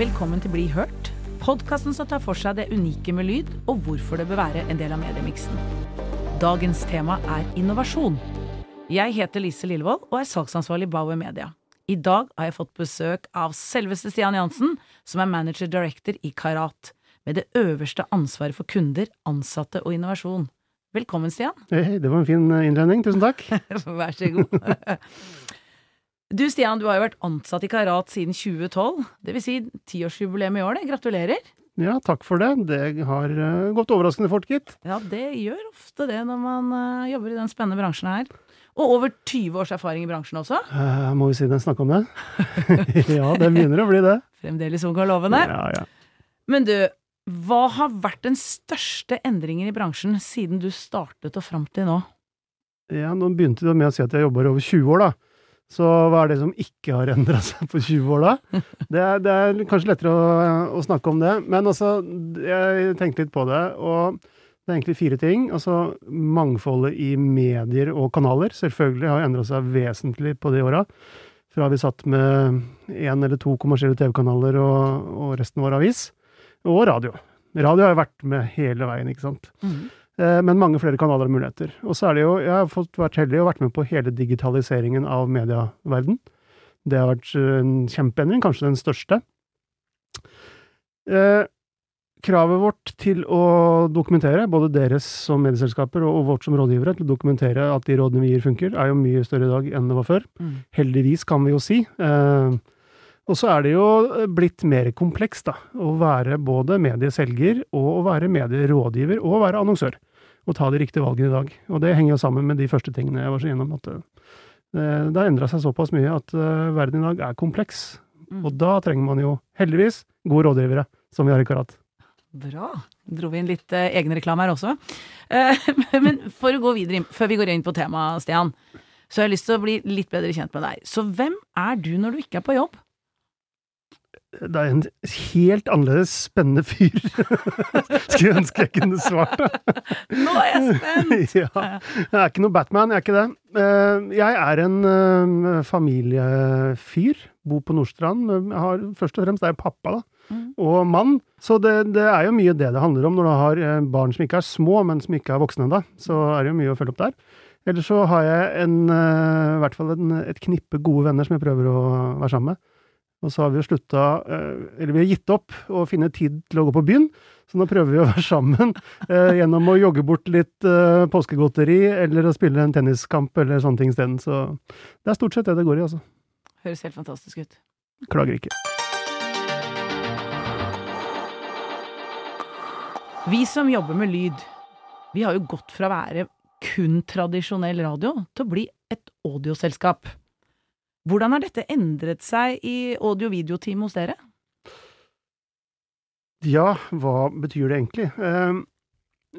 Velkommen til Bli hørt, podkasten som tar for seg det unike med lyd, og hvorfor det bør være en del av mediemiksen. Dagens tema er innovasjon. Jeg heter Lise Lillevold og er salgsansvarlig i Bauer Media. I dag har jeg fått besøk av selveste Stian Jansen, som er manager director i Karat, med det øverste ansvaret for kunder, ansatte og innovasjon. Velkommen, Stian. Hei, det var en fin eh, innledning. Tusen takk. Vær så god. Du Stian, du har jo vært ansatt i Karat siden 2012. Det vil si tiårsjubileum i år, det. Gratulerer. Ja, takk for det. Det har uh, gått overraskende fort, gitt. Ja, det gjør ofte det når man uh, jobber i den spennende bransjen her. Og over 20 års erfaring i bransjen også. Uh, må vi si den snakke om det? ja, det begynner å bli det. Fremdeles ung og lovende. Ja, ja. Men du, hva har vært den største endringen i bransjen siden du startet og fram til nå? Ja, nå begynte du med å si at jeg jobber over 20 år, da. Så hva er det som ikke har endra seg på 20 år, da? Det er, det er kanskje lettere å, å, snakke om det. Men altså, jeg tenkte litt på det, og det er egentlig fire ting. Altså, mangfoldet i medier og kanaler selvfølgelig har endra seg vesentlig på de åra. Fra vi satt med én eller to kommersielle TV-kanaler, og, og, resten var avis. Og radio. Radio har jo vært med hele veien, ikke sant. Mm. Eh, men mange flere kanaler og muligheter. Og så er det jo, jeg har fått vært heldig og vært med på hele digitaliseringen av medieverden. Det har vært eh, en kjempeendring, kanskje den største. Eh, kravet vårt til å dokumentere, både deres som medieselskaper og vårt som rådgivere, til å dokumentere at de rådene vi gir funker, er jo mye større i dag enn det var før. Mm. Heldigvis, kan vi jo si. Eh, og så er det jo blitt mer komplekst, da. Å være både medieselger og å være medierådgiver og å være annonsør å ta de riktige valgene i dag. Og det henger jo sammen med de første tingene jeg var så gjennom. at uh, Det har endra seg såpass mye at uh, verden i dag er kompleks. Mm. Og da trenger man jo heldigvis gode rådgivere, som vi har i Karat. Bra. Dro vi inn litt uh, egenreklame her også. men for å gå videre, før vi går inn på temaet, Stian, så har jeg lyst til å bli litt bedre kjent med deg. Så hvem er du når du ikke er på jobb? Det er en helt annerledes spennende fyr. Skulle ønske jeg kunne svart det. Nå er jeg spent! ja. Jeg er ikke noe Batman, jeg er ikke det. Eh, jeg er en eh, familiefyr. Bor på Nordstrand. Har, først og fremst er jeg pappa, da. Mm. Og mann. Så det, det, er jo mye det det handler om når du har eh, barn som ikke er små, men som ikke er voksne ennå. Så er det jo mye å følge opp der. Ellers så har jeg en, i hvert fall en, et knippe gode venner som jeg prøver å være sammen med. Og så har vi jo slutta eh, Eller vi har gitt opp å finne tid til å gå på byen. Så nå prøver vi å være sammen eh, gjennom å jogge bort litt eh, påskegodteri eller å spille en tenniskamp eller sånne ting isteden. Så det er stort sett det det går i, altså. Høres helt fantastisk ut. Klager ikke. Vi som jobber med lyd, vi har jo gått fra å være kun tradisjonell radio til å bli et audioselskap. Hvordan har dette endret seg i audio-video-team hos dere? Ja, hva betyr det egentlig? Eh,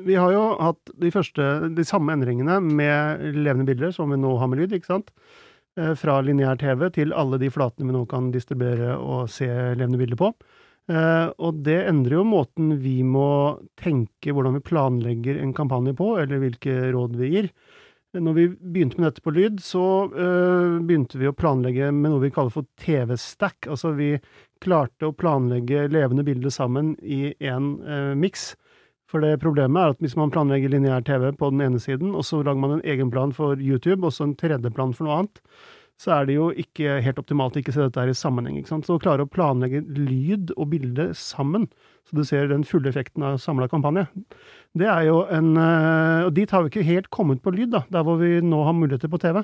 vi har jo hatt de første, de samme endringene med levende bilder som vi nå har med lyd, ikke sant? Eh, fra lineær TV til alle de flatene vi nå kan distribuere og se levende bilder på. Eh, og det endrer jo måten vi må tenke hvordan vi planlegger en kampanje på, eller hvilke råd vi gir. Når vi begynte med dette på lyd, så øh, begynte vi å planlegge med noe vi kaller for TV-stack. Altså vi klarte å planlegge levende bilder sammen i én øh, miks. For det problemet er at hvis man planlegger lineær TV på den ene siden, og så lager man en egen plan for YouTube, og så en tredje plan for noe annet, så er det jo ikke helt optimalt å ikke se dette her i sammenheng. Så å klare å planlegge lyd og bilde sammen, så du ser den fulle effekten av samla kampanje, det er jo en eh, Og dit har vi ikke helt kommet på lyd, da, der hvor vi nå har muligheter på TV.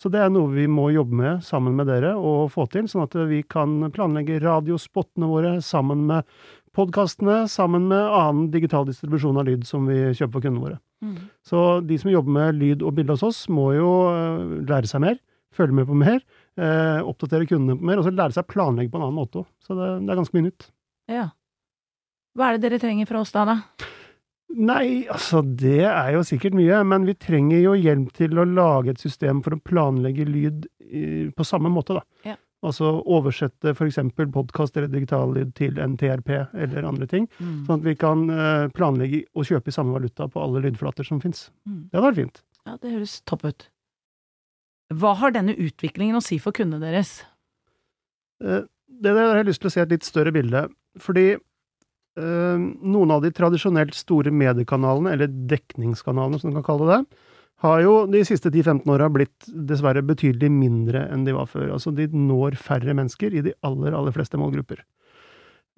Så det er noe vi må jobbe med sammen med dere og få til, sånn at vi kan planlegge radiospottene våre sammen med podkastene, sammen med annen digital distribusjon av lyd som vi kjøper for kundene våre. Mm. Så de som jobber med lyd og bilde hos oss, må jo eh, lære seg mer følge med på mer, eh, oppdatere kundene på mer, og så lære seg å planlegge på en annen måte òg. Så det, det, er ganske mye nytt. Ja. Hva er det dere trenger fra oss da, da? Nei, altså det er jo sikkert mye, men vi trenger jo hjelp til å lage et system for å planlegge lyd i, på samme måte, da. Ja. Altså oversette f.eks. podkast eller digital lyd til en TRP eller andre ting. Mm. Sånn at vi kan eh, planlegge og kjøpe i samme valuta på alle lydflater som fins. Mm. Det hadde vært fint. Ja, det høres topp ut. Hva har denne utviklingen å si for kundene deres? Eh, det der har jeg lyst til å se et litt større bilde. Fordi noen av de tradisjonelt store mediekanalene, eller dekningskanalene som du kan kalle det, har jo de siste 10-15 åra blitt dessverre betydelig mindre enn de var før. Altså de når færre mennesker i de aller, aller fleste målgrupper.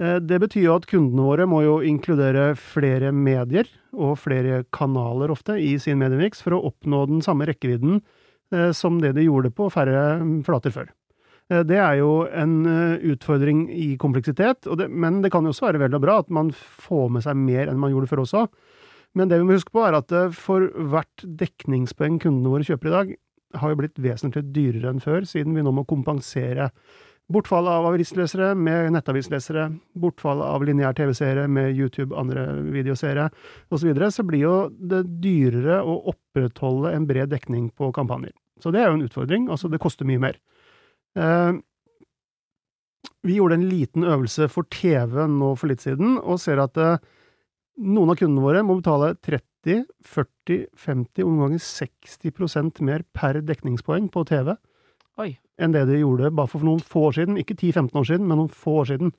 Eh, det betyr jo at kundene våre må jo inkludere flere medier, og flere kanaler ofte, i sin mediemiks for å oppnå den samme rekkevidden eh, som det de gjorde på færre flater før. Eh, det er jo en utfordring i kompleksitet, det, men det kan jo også være vel og bra at man får med seg mer enn man gjorde før også. Men det vi må huske på, er at for hvert dekningspoeng kundene våre kjøper i dag, har jo blitt vesentlig dyrere enn før, siden vi nå må kompensere bortfallet av avislesere med nettavislesere, bortfallet av lineær TV-seere med YouTube, andre videoseere osv., så, videre, så blir jo det dyrere å opprettholde en bred dekning på kampanjer. Så det er jo en utfordring. Altså, det koster mye mer. Eh, vi gjorde en liten øvelse for TV nå for litt siden, og ser at eh, noen av kundene våre må betale 30, 40, 50 og noen ganger 60% mer per dekningspoeng på TV Oi. enn det de gjorde bare for noen få år siden. Ikke 10-15 år siden, men noen få år siden.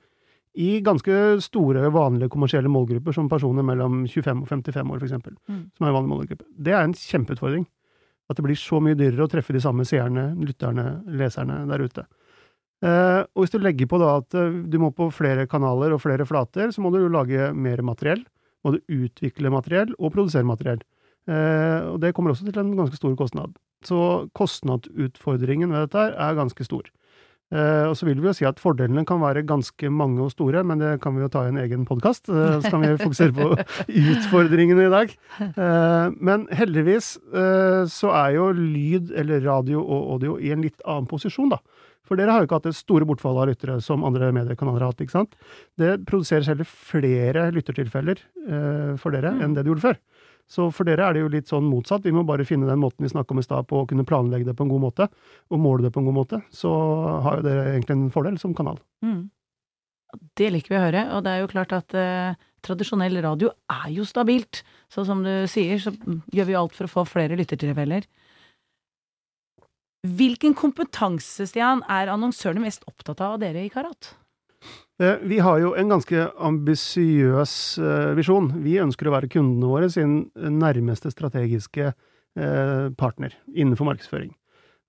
I ganske store, vanlige kommersielle målgrupper, som personer mellom 25 og 55 år, f.eks. Mm. Som er en vanlig målgruppe. Det er en kjempeutfordring. At det blir så mye dyrere å treffe de samme seerne, lytterne, leserne der ute. Eh, og hvis du legger på da at eh, du må på flere kanaler og flere flater, så må du jo lage mer materiell. Må du utvikle materiell og produsere materiell. Eh, og det kommer også til en ganske stor kostnad. Så kostnadsutfordringen ved dette er ganske stor. Eh, og så vil vi jo si at fordelene kan være ganske mange og store, men det kan vi jo ta i en egen podkast. Uh, så kan vi fokusere på utfordringene i dag. Uh, men heldigvis eh, så er jo lyd, eller radio og audio, i en litt annen posisjon, da. For dere har jo ikke hatt det store bortfallet av lyttere som andre mediekanaler har hatt, ikke sant? Det produseres heller flere lyttertilfeller eh, for dere mm. enn det det gjorde før. Så for dere er det jo litt sånn motsatt. Vi må bare finne den måten vi snakka om i stad på å kunne planlegge det på en god måte, og måle det på en god måte. Så har jo dere egentlig en fordel som kanal. Mm. Det liker vi å høre, og det er jo klart at eh, tradisjonell radio er jo stabilt. Så som du sier, så gjør vi alt for å få flere lyttertilfeller. Hvilken kompetanse, Stian, er annonsørene mest opptatt av av dere i Karat? Eh, vi har jo en ganske ambisiøs eh, visjon. Vi ønsker å være kundene våre sin nærmeste strategiske eh, partner innenfor markedsføring.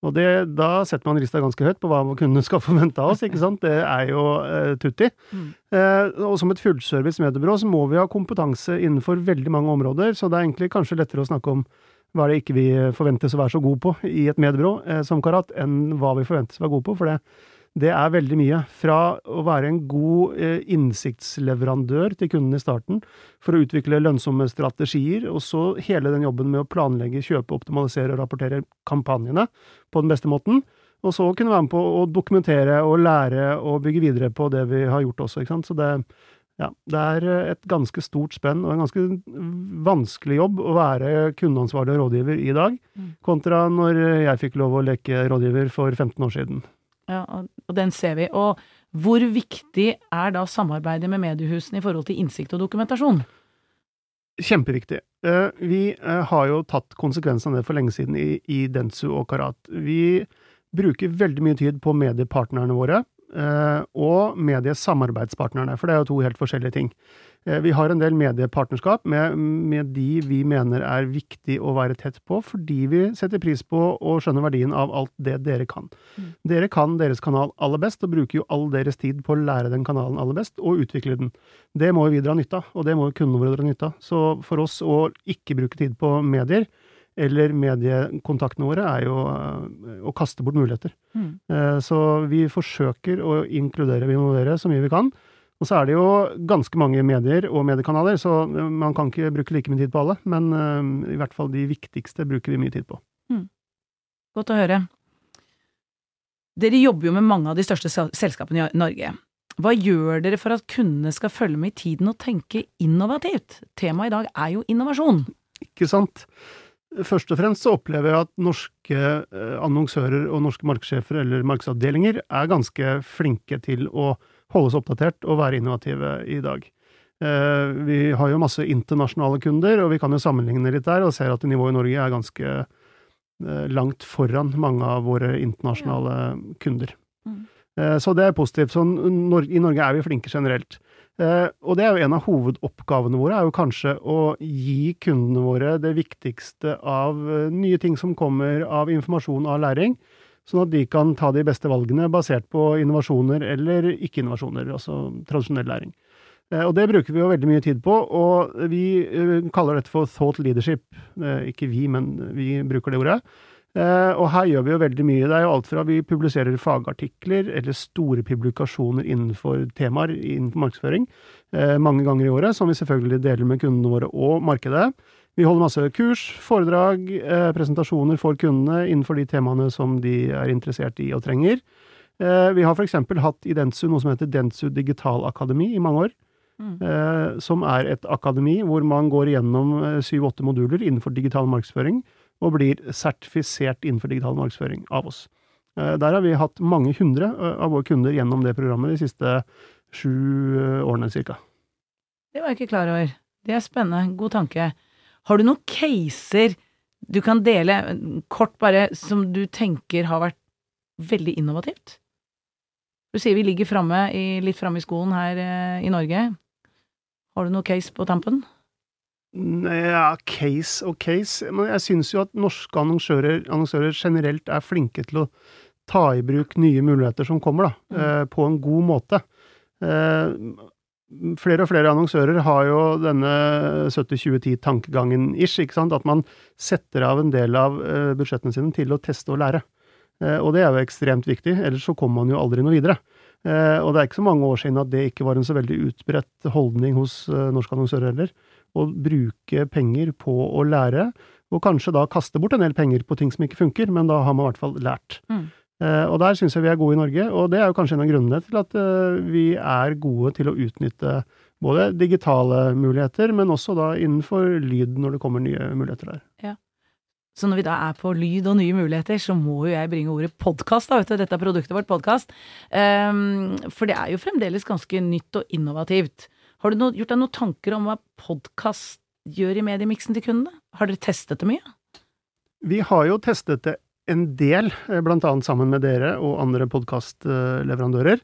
Og det, da setter man rista ganske høyt på hva kundene skal forvente av oss, ikke sant. Det er jo eh, tutti. Mm. Eh, og som et fullservice mediebyrå så må vi ha kompetanse innenfor veldig mange områder, så det er egentlig kanskje lettere å snakke om hva det ikke vi forventes å være så gode på i et mediebyrå eh, som Karat, enn hva vi forventes å være gode på. For det, det er veldig mye. Fra å være en god eh, innsiktsleverandør til kunden i starten, for å utvikle lønnsomme strategier, og så hele den jobben med å planlegge, kjøpe, optimalisere og rapportere kampanjene på den beste måten. Og så kunne være med på å dokumentere og lære og bygge videre på det vi har gjort også. ikke sant? Så det, ja, det er et ganske stort spenn og en ganske vanskelig jobb å være kundeansvarlig rådgiver i dag, mm. kontra når jeg fikk lov å leke rådgiver for 15 år siden. Ja, og den ser vi. Og hvor viktig er da samarbeidet med mediehusene i forhold til innsikt og dokumentasjon? Kjempeviktig. Eh, vi eh, har jo tatt konsekvensen av det for lenge siden i, i Dentsu og Karat. Vi bruker veldig mye tid på mediepartnerne våre eh, og mediesamarbeidspartnerne, for det er jo to helt forskjellige ting. Eh, vi har en del mediepartnerskap med, med, de vi mener er viktig å være tett på, fordi vi setter pris på og skjønner verdien av alt det dere kan. Mm. Dere kan deres kanal aller best, og bruker jo all deres tid på å lære den kanalen aller best, og utvikle den. Det må vi dra nytte av, og det må kundene våre dra nytte av. Så for oss å ikke bruke tid på medier, eller mediekontaktene våre, er jo eh, å kaste bort muligheter. Mm. Eh, så vi forsøker å inkludere og involvere så mye vi kan. Og så er det jo ganske mange medier og mediekanaler, så eh, man kan ikke bruke like mye tid på alle. Men uh, i hvert fall de viktigste bruker vi mye tid på. Mm. Godt å høre. Dere jobber jo med mange av de største selskapene i Norge. Hva gjør dere for at kundene skal følge med i tiden og tenke innovativt? Temaet i dag er jo innovasjon. Ikke sant. Først og fremst så opplever jeg at norske eh, annonsører og norske markedssjefer eller markedsavdelinger er ganske flinke til å holde oss oppdatert og være innovative i dag. Eh, vi har jo masse internasjonale kunder, og vi kan jo sammenligne litt der, og ser at nivået i Norge er ganske eh, langt foran mange av våre internasjonale kunder. Mm. Eh, så det er positivt. Så I Norge er vi flinke generelt. Eh, og det er jo en av hovedoppgavene våre, er jo kanskje å gi kundene våre det viktigste av nye ting som kommer av informasjon og læring, sånn at de kan ta de beste valgene basert på innovasjoner eller ikke-innovasjoner, altså tradisjonell læring. Eh, og det bruker vi jo veldig mye tid på, og vi kaller dette for thought leadership. Ikke vi, men vi bruker det ordet. Eh, og her gjør vi jo veldig mye. Det er jo alt fra vi publiserer fagartikler eller store publikasjoner innenfor temaer innenfor markedsføring eh, mange ganger i året, som vi selvfølgelig deler med kundene våre og markedet. Vi holder masse kurs, foredrag, eh, presentasjoner for kundene innenfor de temaene som de er interessert i og trenger. Vi har f.eks. hatt i Dentsu noe som heter Dentsu Digital Akademi i mange år. Mm. Som er et akademi hvor man går igjennom syv-åtte moduler innenfor digital markedsføring og blir sertifisert innenfor digital markedsføring av oss. Eh, der har vi hatt mange hundre eh, av våre kunder gjennom det programmet de siste sju eh, årene ca. Det var jeg ikke klar over. Det er spennende. God tanke. Har du noen caser du kan dele, kort bare, som du tenker har vært veldig innovativt? Du sier vi ligger framme, litt framme i skoen her i Norge. Har du noen case på tampen? Ja, case og case. Men jeg syns jo at norske annonsører, annonsører, generelt er flinke til å ta i bruk nye muligheter som kommer, da, mm. eh, på en god måte. Eh, flere og flere annonsører har jo denne 70-20-10-tankegangen ish, ikke sant? At man setter av en del av eh, budsjettene sine til å teste og lære. Eh, og det er jo ekstremt viktig, ellers så kommer man jo aldri noe videre. Eh, og det er ikke så mange år siden at det ikke var en så veldig utbredt holdning hos norske annonsører heller å bruke penger på å lære, og kanskje da kaste bort en del penger på ting som ikke funker, men da har man i hvert fall lært. Mm. Eh, og der syns jeg vi er gode i Norge, og det er jo kanskje en av grunnene til at eh, vi er gode til å utnytte både digitale muligheter, men også da innenfor lyd når det kommer nye muligheter der. Ja. Så når vi da er på lyd og nye muligheter, så må jo jeg bringe ordet podkast, vet du. Dette produktet vårt, podkast. Um, ehm, for det er jo fremdeles ganske nytt og innovativt. Har du no, gjort deg noen tanker om hva podkast gjør i mediemiksen til kundene? Har dere testet det mye? Vi har jo testet det en del, eh, blant annet sammen med dere og andre podkastleverandører.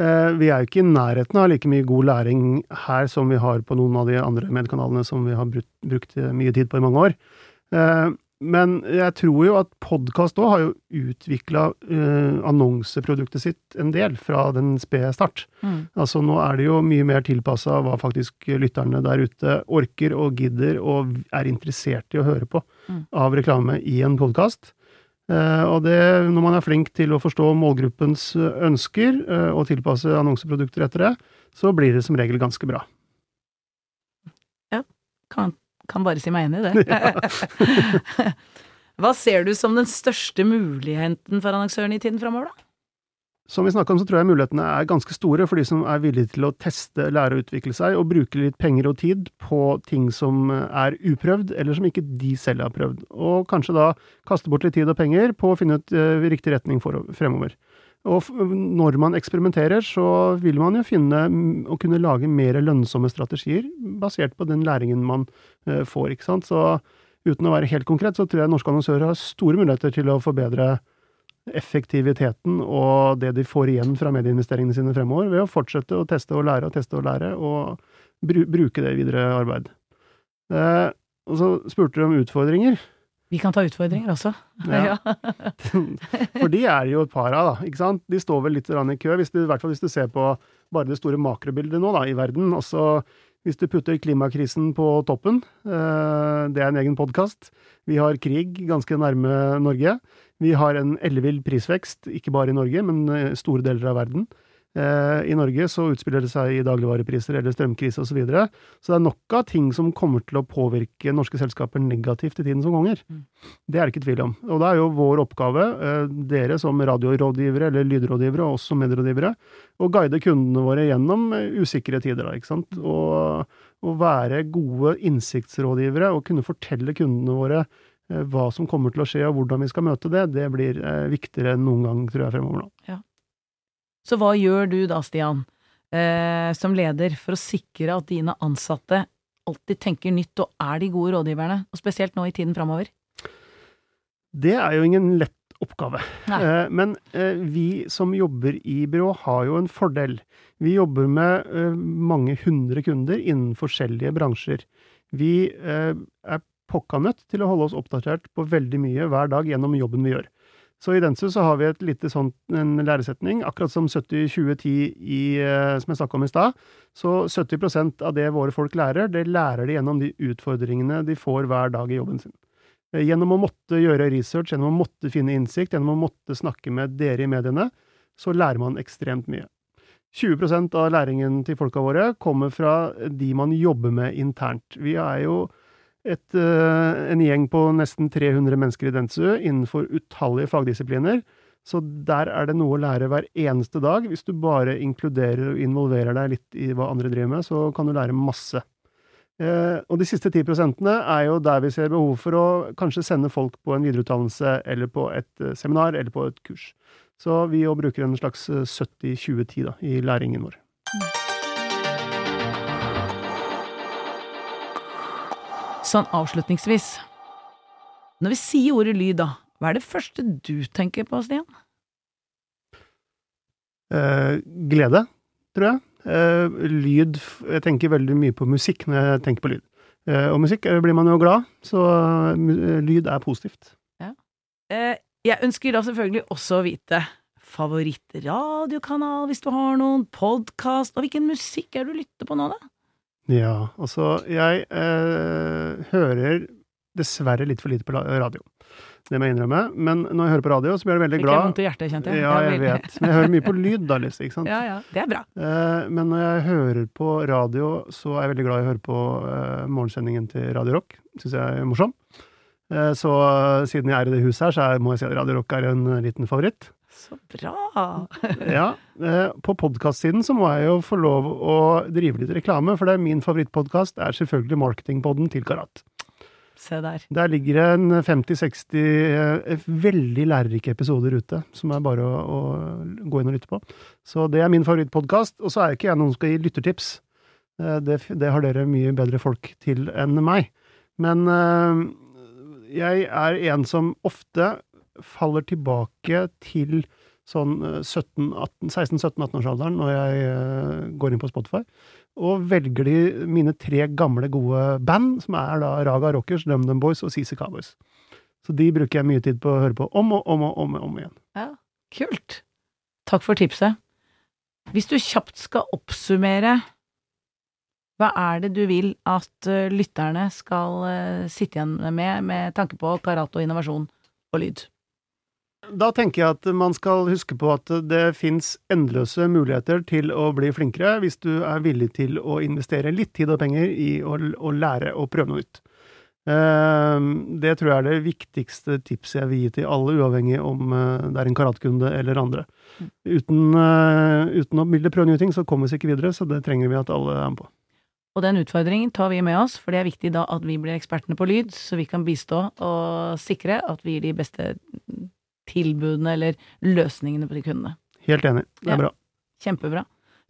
Eh, vi er jo ikke i nærheten av like mye god læring her som vi har på noen av de andre mediekanalene som vi har brukt mye tid på i mange år. Eh, men jeg tror jo at podkast òg har jo utvikla annonseproduktet sitt en del fra den spede start. Mm. Altså nå er det jo mye mer tilpassa hva faktisk lytterne der ute orker og gidder og er interessert i å høre på mm. av reklame i en podkast. Eh, og det, når man er flink til å forstå målgruppens ønsker uh, og tilpasse annonseprodukter etter det, så blir det som regel ganske bra. Ja, kan kan bare si meg enig i det. Hva ser du som den største muligheten for annonsørene i tiden framover, da? Som vi snakka om, så tror jeg mulighetene er ganske store for de som er villige til å teste, lære og utvikle seg, og bruke litt penger og tid på ting som er uprøvd, eller som ikke de selv har prøvd. Og kanskje da kaste bort litt tid og penger på å finne ut uh, riktig retning for fremover. Og når man eksperimenterer, så vil man jo finne å kunne lage mer lønnsomme strategier basert på den læringen man uh, får, ikke sant. Så uten å være helt konkret, så tror jeg norske annonsører har store muligheter til å forbedre effektiviteten og det de får igjen fra medieinvesteringene sine fremover, ved å fortsette å teste og lære og teste og lære, og bru bruke det i videre arbeid. Eh, og så spurte du om utfordringer. Vi kan ta utfordringer også. Ja. For de er jo et par av, da. ikke sant? De står vel litt i kø, hvis du, i hvert fall hvis du ser på bare det store makrobildet nå da, i verden. Også hvis du putter klimakrisen på toppen, eh, det er en egen podkast. Vi har krig ganske nærme Norge. Vi har en ellevill prisvekst, ikke bare i Norge, men i store deler av verden. Eh, I Norge så utspiller det seg i dagligvarepriser eller strømkrise osv. Så, videre. så det er nok av ting som kommer til å påvirke norske selskaper negativt i tiden som kommer. Mm. Det er det ikke tvil om. Og det er jo vår oppgave, eh, dere som radiorådgivere eller lydrådgivere, og også medrådgivere, å guide kundene våre gjennom eh, usikre tider. Da, ikke sant? Og, og være gode innsiktsrådgivere og kunne fortelle kundene våre hva som kommer til å skje og hvordan vi skal møte det, det blir viktigere enn noen gang, tror jeg, fremover nå. Ja. Så hva gjør du da, Stian, eh, som leder, for å sikre at dine ansatte alltid tenker nytt og er de gode rådgiverne, og spesielt nå i tiden fremover? Det er jo ingen lett oppgave. Eh, Men eh, vi som jobber i byrå, har jo en fordel. Vi jobber med eh, mange hundre kunder innen forskjellige bransjer. Vi eh, er pokka nødt til å holde oss oppdatert på veldig mye hver dag gjennom jobben vi gjør. Så i Densu så har vi et lite sånt, en læresetning, akkurat som 70-20-10 eh, som jeg snakka om i stad. Så 70% av det våre folk lærer, det lærer de gjennom de utfordringene de får hver dag i jobben sin. Eh, Gjennom å måtte gjøre research, gjennom å måtte finne innsikt, gjennom å måtte snakke med dere i mediene, så lærer man ekstremt mye. 20% av læringen til folka våre kommer fra de man jobber med internt. Vi er jo et, eh, en gjeng på nesten 300 mennesker i Dentsu innenfor utallige fagdisipliner. Så der er det noe å lære hver eneste dag. Hvis du bare inkluderer og involverer deg litt i hva andre driver med, så kan du lære masse. Eh, og de siste 10 prosentene er jo der vi ser behov for å kanskje sende folk på en videreutdannelse, eller på et eh, seminar, eller på et kurs. Så vi jo bruker en slags eh, 70-20-10 i læringen vår. Sånn avslutningsvis. Når vi sier ordet lyd, da, hva er det første du tenker på, Stian? Eh, glede, tror jeg. Eh, lyd Jeg tenker veldig mye på musikk når jeg tenker på lyd. Eh, og musikk eh, blir man jo glad, så eh, lyd er positivt. Eh, jeg ønsker da selvfølgelig også å vite favorittradiokanal, hvis du har noen, podkast, og hvilken musikk er det du lytter på nå, da? Ja, altså Jeg eh, hører dessverre litt for lite på radio. Det må jeg innrømme. Men når jeg hører på radio, så blir jeg veldig Fikk jeg vondt i hjertet, kjente jeg. Ja, jeg vet. Men jeg hører mye på lyd, da, Lise. Ikke sant? Ja, ja. Det er bra. Eh, men når jeg hører på radio, så er jeg veldig glad i å høre på eh, morgensendingen til Radio Rock. Syns jeg er morsom. Eh, så eh, siden jeg er i det huset her, så må jeg si at Radio Rock er en eh, liten favoritt. Så bra. Ja, på På podkastsiden så må jeg jo få lov å drive litt reklame, for det er min favorittpodkast er selvfølgelig Marketingpodden til Karat. Se der. Der ligger det en 50-60 eh, veldig lærerike episoder ute, som er bare å, å gå inn og lytte på. Så det er min favorittpodkast. Og så er ikke jeg noen som skal gi lyttertips. Eh, Det, det har dere mye bedre folk til enn meg. Men eh, jeg er en som ofte faller tilbake til sånn 16-17-18-årsalderen når jeg eh, går inn på Spotify, og velger de mine tre gamle, gode band, som er da Raga Rockers, DumDum Boys og CC Cowboys. Så de bruker jeg mye tid på å høre på om og om og om, og om igjen. Ja, kult. Takk for tipset. Hvis du kjapt skal oppsummere, hva er det du vil at eh, lytterne skal eh, sitte igjen med med tanke på karat og innovasjon og lyd? Da tenker jeg at man skal huske på at det fins endeløse muligheter til å bli flinkere hvis du er villig til å investere litt tid og penger i å, å lære å prøve noe nytt. Eh, Det tror jeg er det viktigste tipset jeg vil gi til alle, uavhengig om eh, det er en karatkunde eller andre. Uten, eh, uten å ville prøve nye ting, så kommer vi ikke videre, så det trenger vi at alle er med på. Og den utfordringen tar vi med oss, for det er viktig da at vi blir ekspertene på lyd, så vi kan bistå og sikre at vi gir de beste tilbudene eller løsningene på de kundene. Helt enig. Det Ja. er bra. Kjempebra.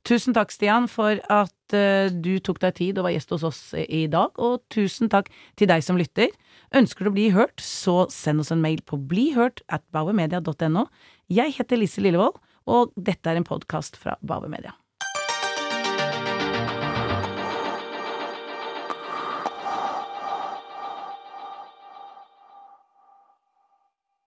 Tusen takk, Stian, for at eh, du tok deg tid og var gjest hos oss i dag, og tusen takk til deg som lytter. Ønsker du å bli hørt, så send oss en mail på blihørt at bauermedia.no. Jeg heter Lise Lillevold, og dette er en podkast fra Bauer Media.